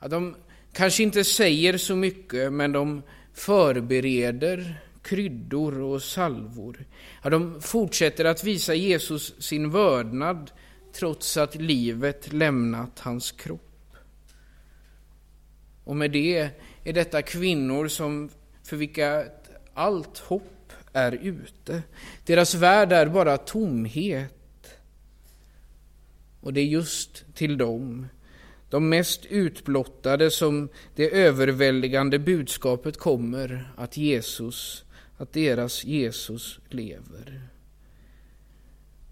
Ja, de kanske inte säger så mycket, men de förbereder kryddor och salvor. Ja, de fortsätter att visa Jesus sin vördnad trots att livet lämnat hans kropp. Och med det är detta kvinnor som för vilka allt hopp är ute. Deras värld är bara tomhet. Och det är just till dem, de mest utblottade, som det överväldigande budskapet kommer att Jesus, att deras Jesus lever.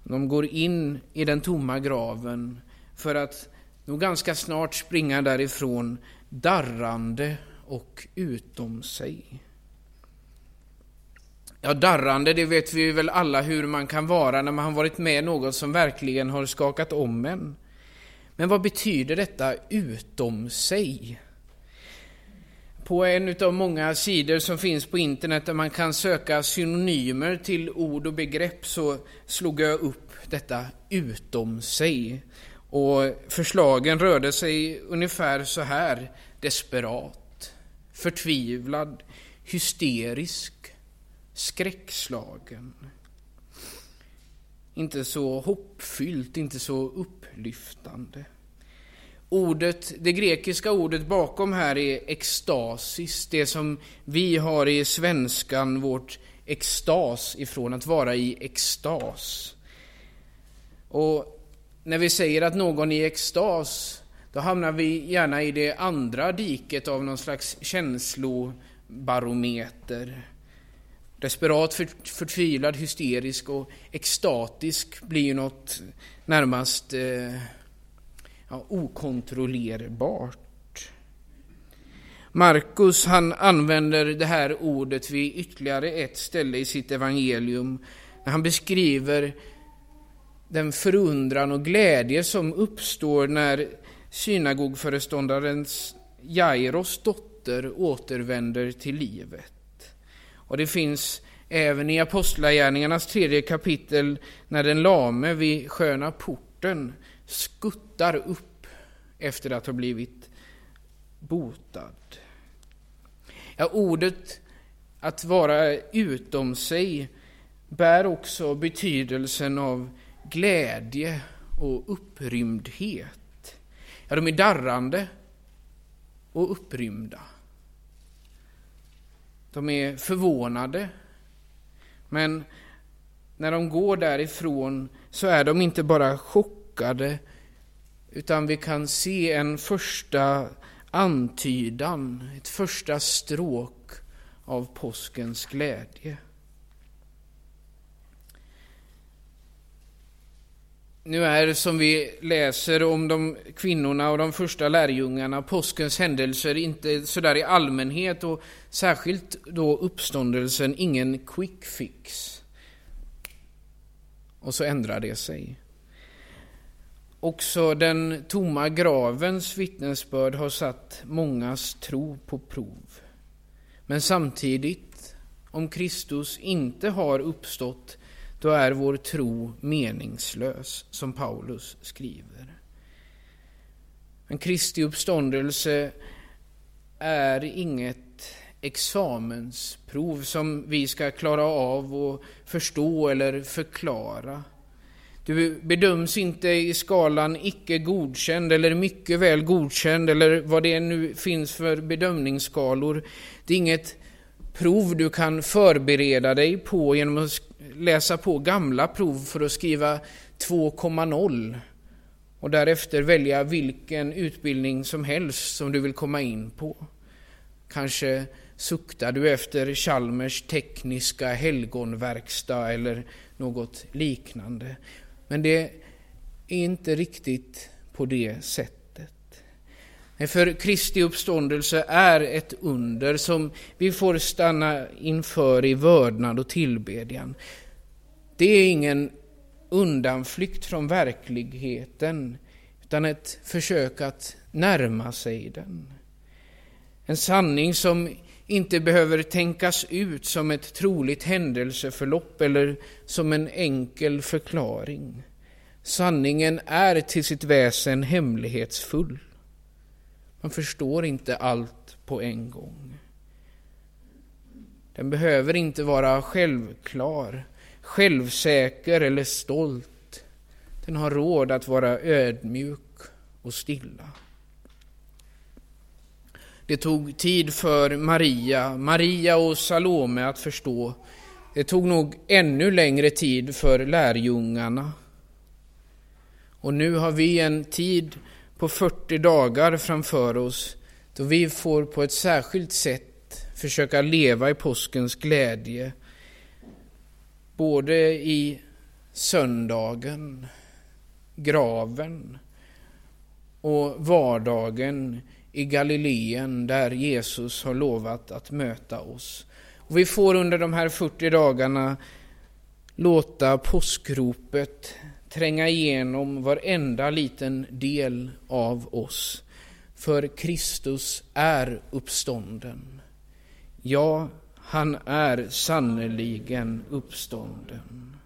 De går in i den tomma graven för att nog ganska snart springa därifrån darrande och utom sig. Ja, darrande, det vet vi väl alla hur man kan vara när man har varit med något som verkligen har skakat om en. Men vad betyder detta utom sig? På en av många sidor som finns på internet där man kan söka synonymer till ord och begrepp så slog jag upp detta utom sig. Och förslagen rörde sig ungefär så här. Desperat, förtvivlad, hysterisk, skräckslagen. Inte så hoppfyllt, inte så upplyftande. Ordet, det grekiska ordet bakom här är extasis, det som vi har i svenskan vårt extas ifrån, att vara i extas. Och när vi säger att någon är i extas, då hamnar vi gärna i det andra diket av någon slags känslobarometer. Desperat, förtvivlad, hysterisk och extatisk blir ju något närmast eh, ja, okontrollerbart. Markus han använder det här ordet vid ytterligare ett ställe i sitt evangelium när han beskriver den förundran och glädje som uppstår när synagogföreståndarens Jairos dotter återvänder till livet. Och det finns även i Apostlagärningarnas tredje kapitel när den lame vid sköna porten skuttar upp efter att ha blivit botad. Ja, ordet att vara utom sig bär också betydelsen av glädje och upprymdhet. Ja, de är darrande och upprymda. De är förvånade. Men när de går därifrån så är de inte bara chockade utan vi kan se en första antydan, ett första stråk av påskens glädje. Nu är, som vi läser om de kvinnorna och de första lärjungarna, påskens händelser inte sådär i allmänhet och särskilt då uppståndelsen ingen quick fix. Och så ändrar det sig. Också den tomma gravens vittnesbörd har satt mångas tro på prov. Men samtidigt, om Kristus inte har uppstått då är vår tro meningslös, som Paulus skriver. Men Kristi uppståndelse är inget examensprov som vi ska klara av och förstå eller förklara. Du bedöms inte i skalan icke godkänd eller mycket väl godkänd eller vad det nu finns för bedömningsskalor. Det är inget prov du kan förbereda dig på genom att läsa på gamla prov för att skriva 2,0 och därefter välja vilken utbildning som helst som du vill komma in på. Kanske suktar du efter Chalmers tekniska helgonverkstad eller något liknande. Men det är inte riktigt på det sättet. För Kristi uppståndelse är ett under som vi får stanna inför i vördnad och tillbedjan. Det är ingen undanflykt från verkligheten utan ett försök att närma sig den. En sanning som inte behöver tänkas ut som ett troligt händelseförlopp eller som en enkel förklaring. Sanningen är till sitt väsen hemlighetsfull. Man förstår inte allt på en gång. Den behöver inte vara självklar, självsäker eller stolt. Den har råd att vara ödmjuk och stilla. Det tog tid för Maria, Maria och Salome att förstå. Det tog nog ännu längre tid för lärjungarna. Och nu har vi en tid på 40 dagar framför oss då vi får på ett särskilt sätt försöka leva i påskens glädje. Både i söndagen, graven och vardagen i Galileen där Jesus har lovat att möta oss. Och vi får under de här 40 dagarna låta påskropet tränga igenom varenda liten del av oss. För Kristus är uppstånden. Ja, han är sannerligen uppstånden.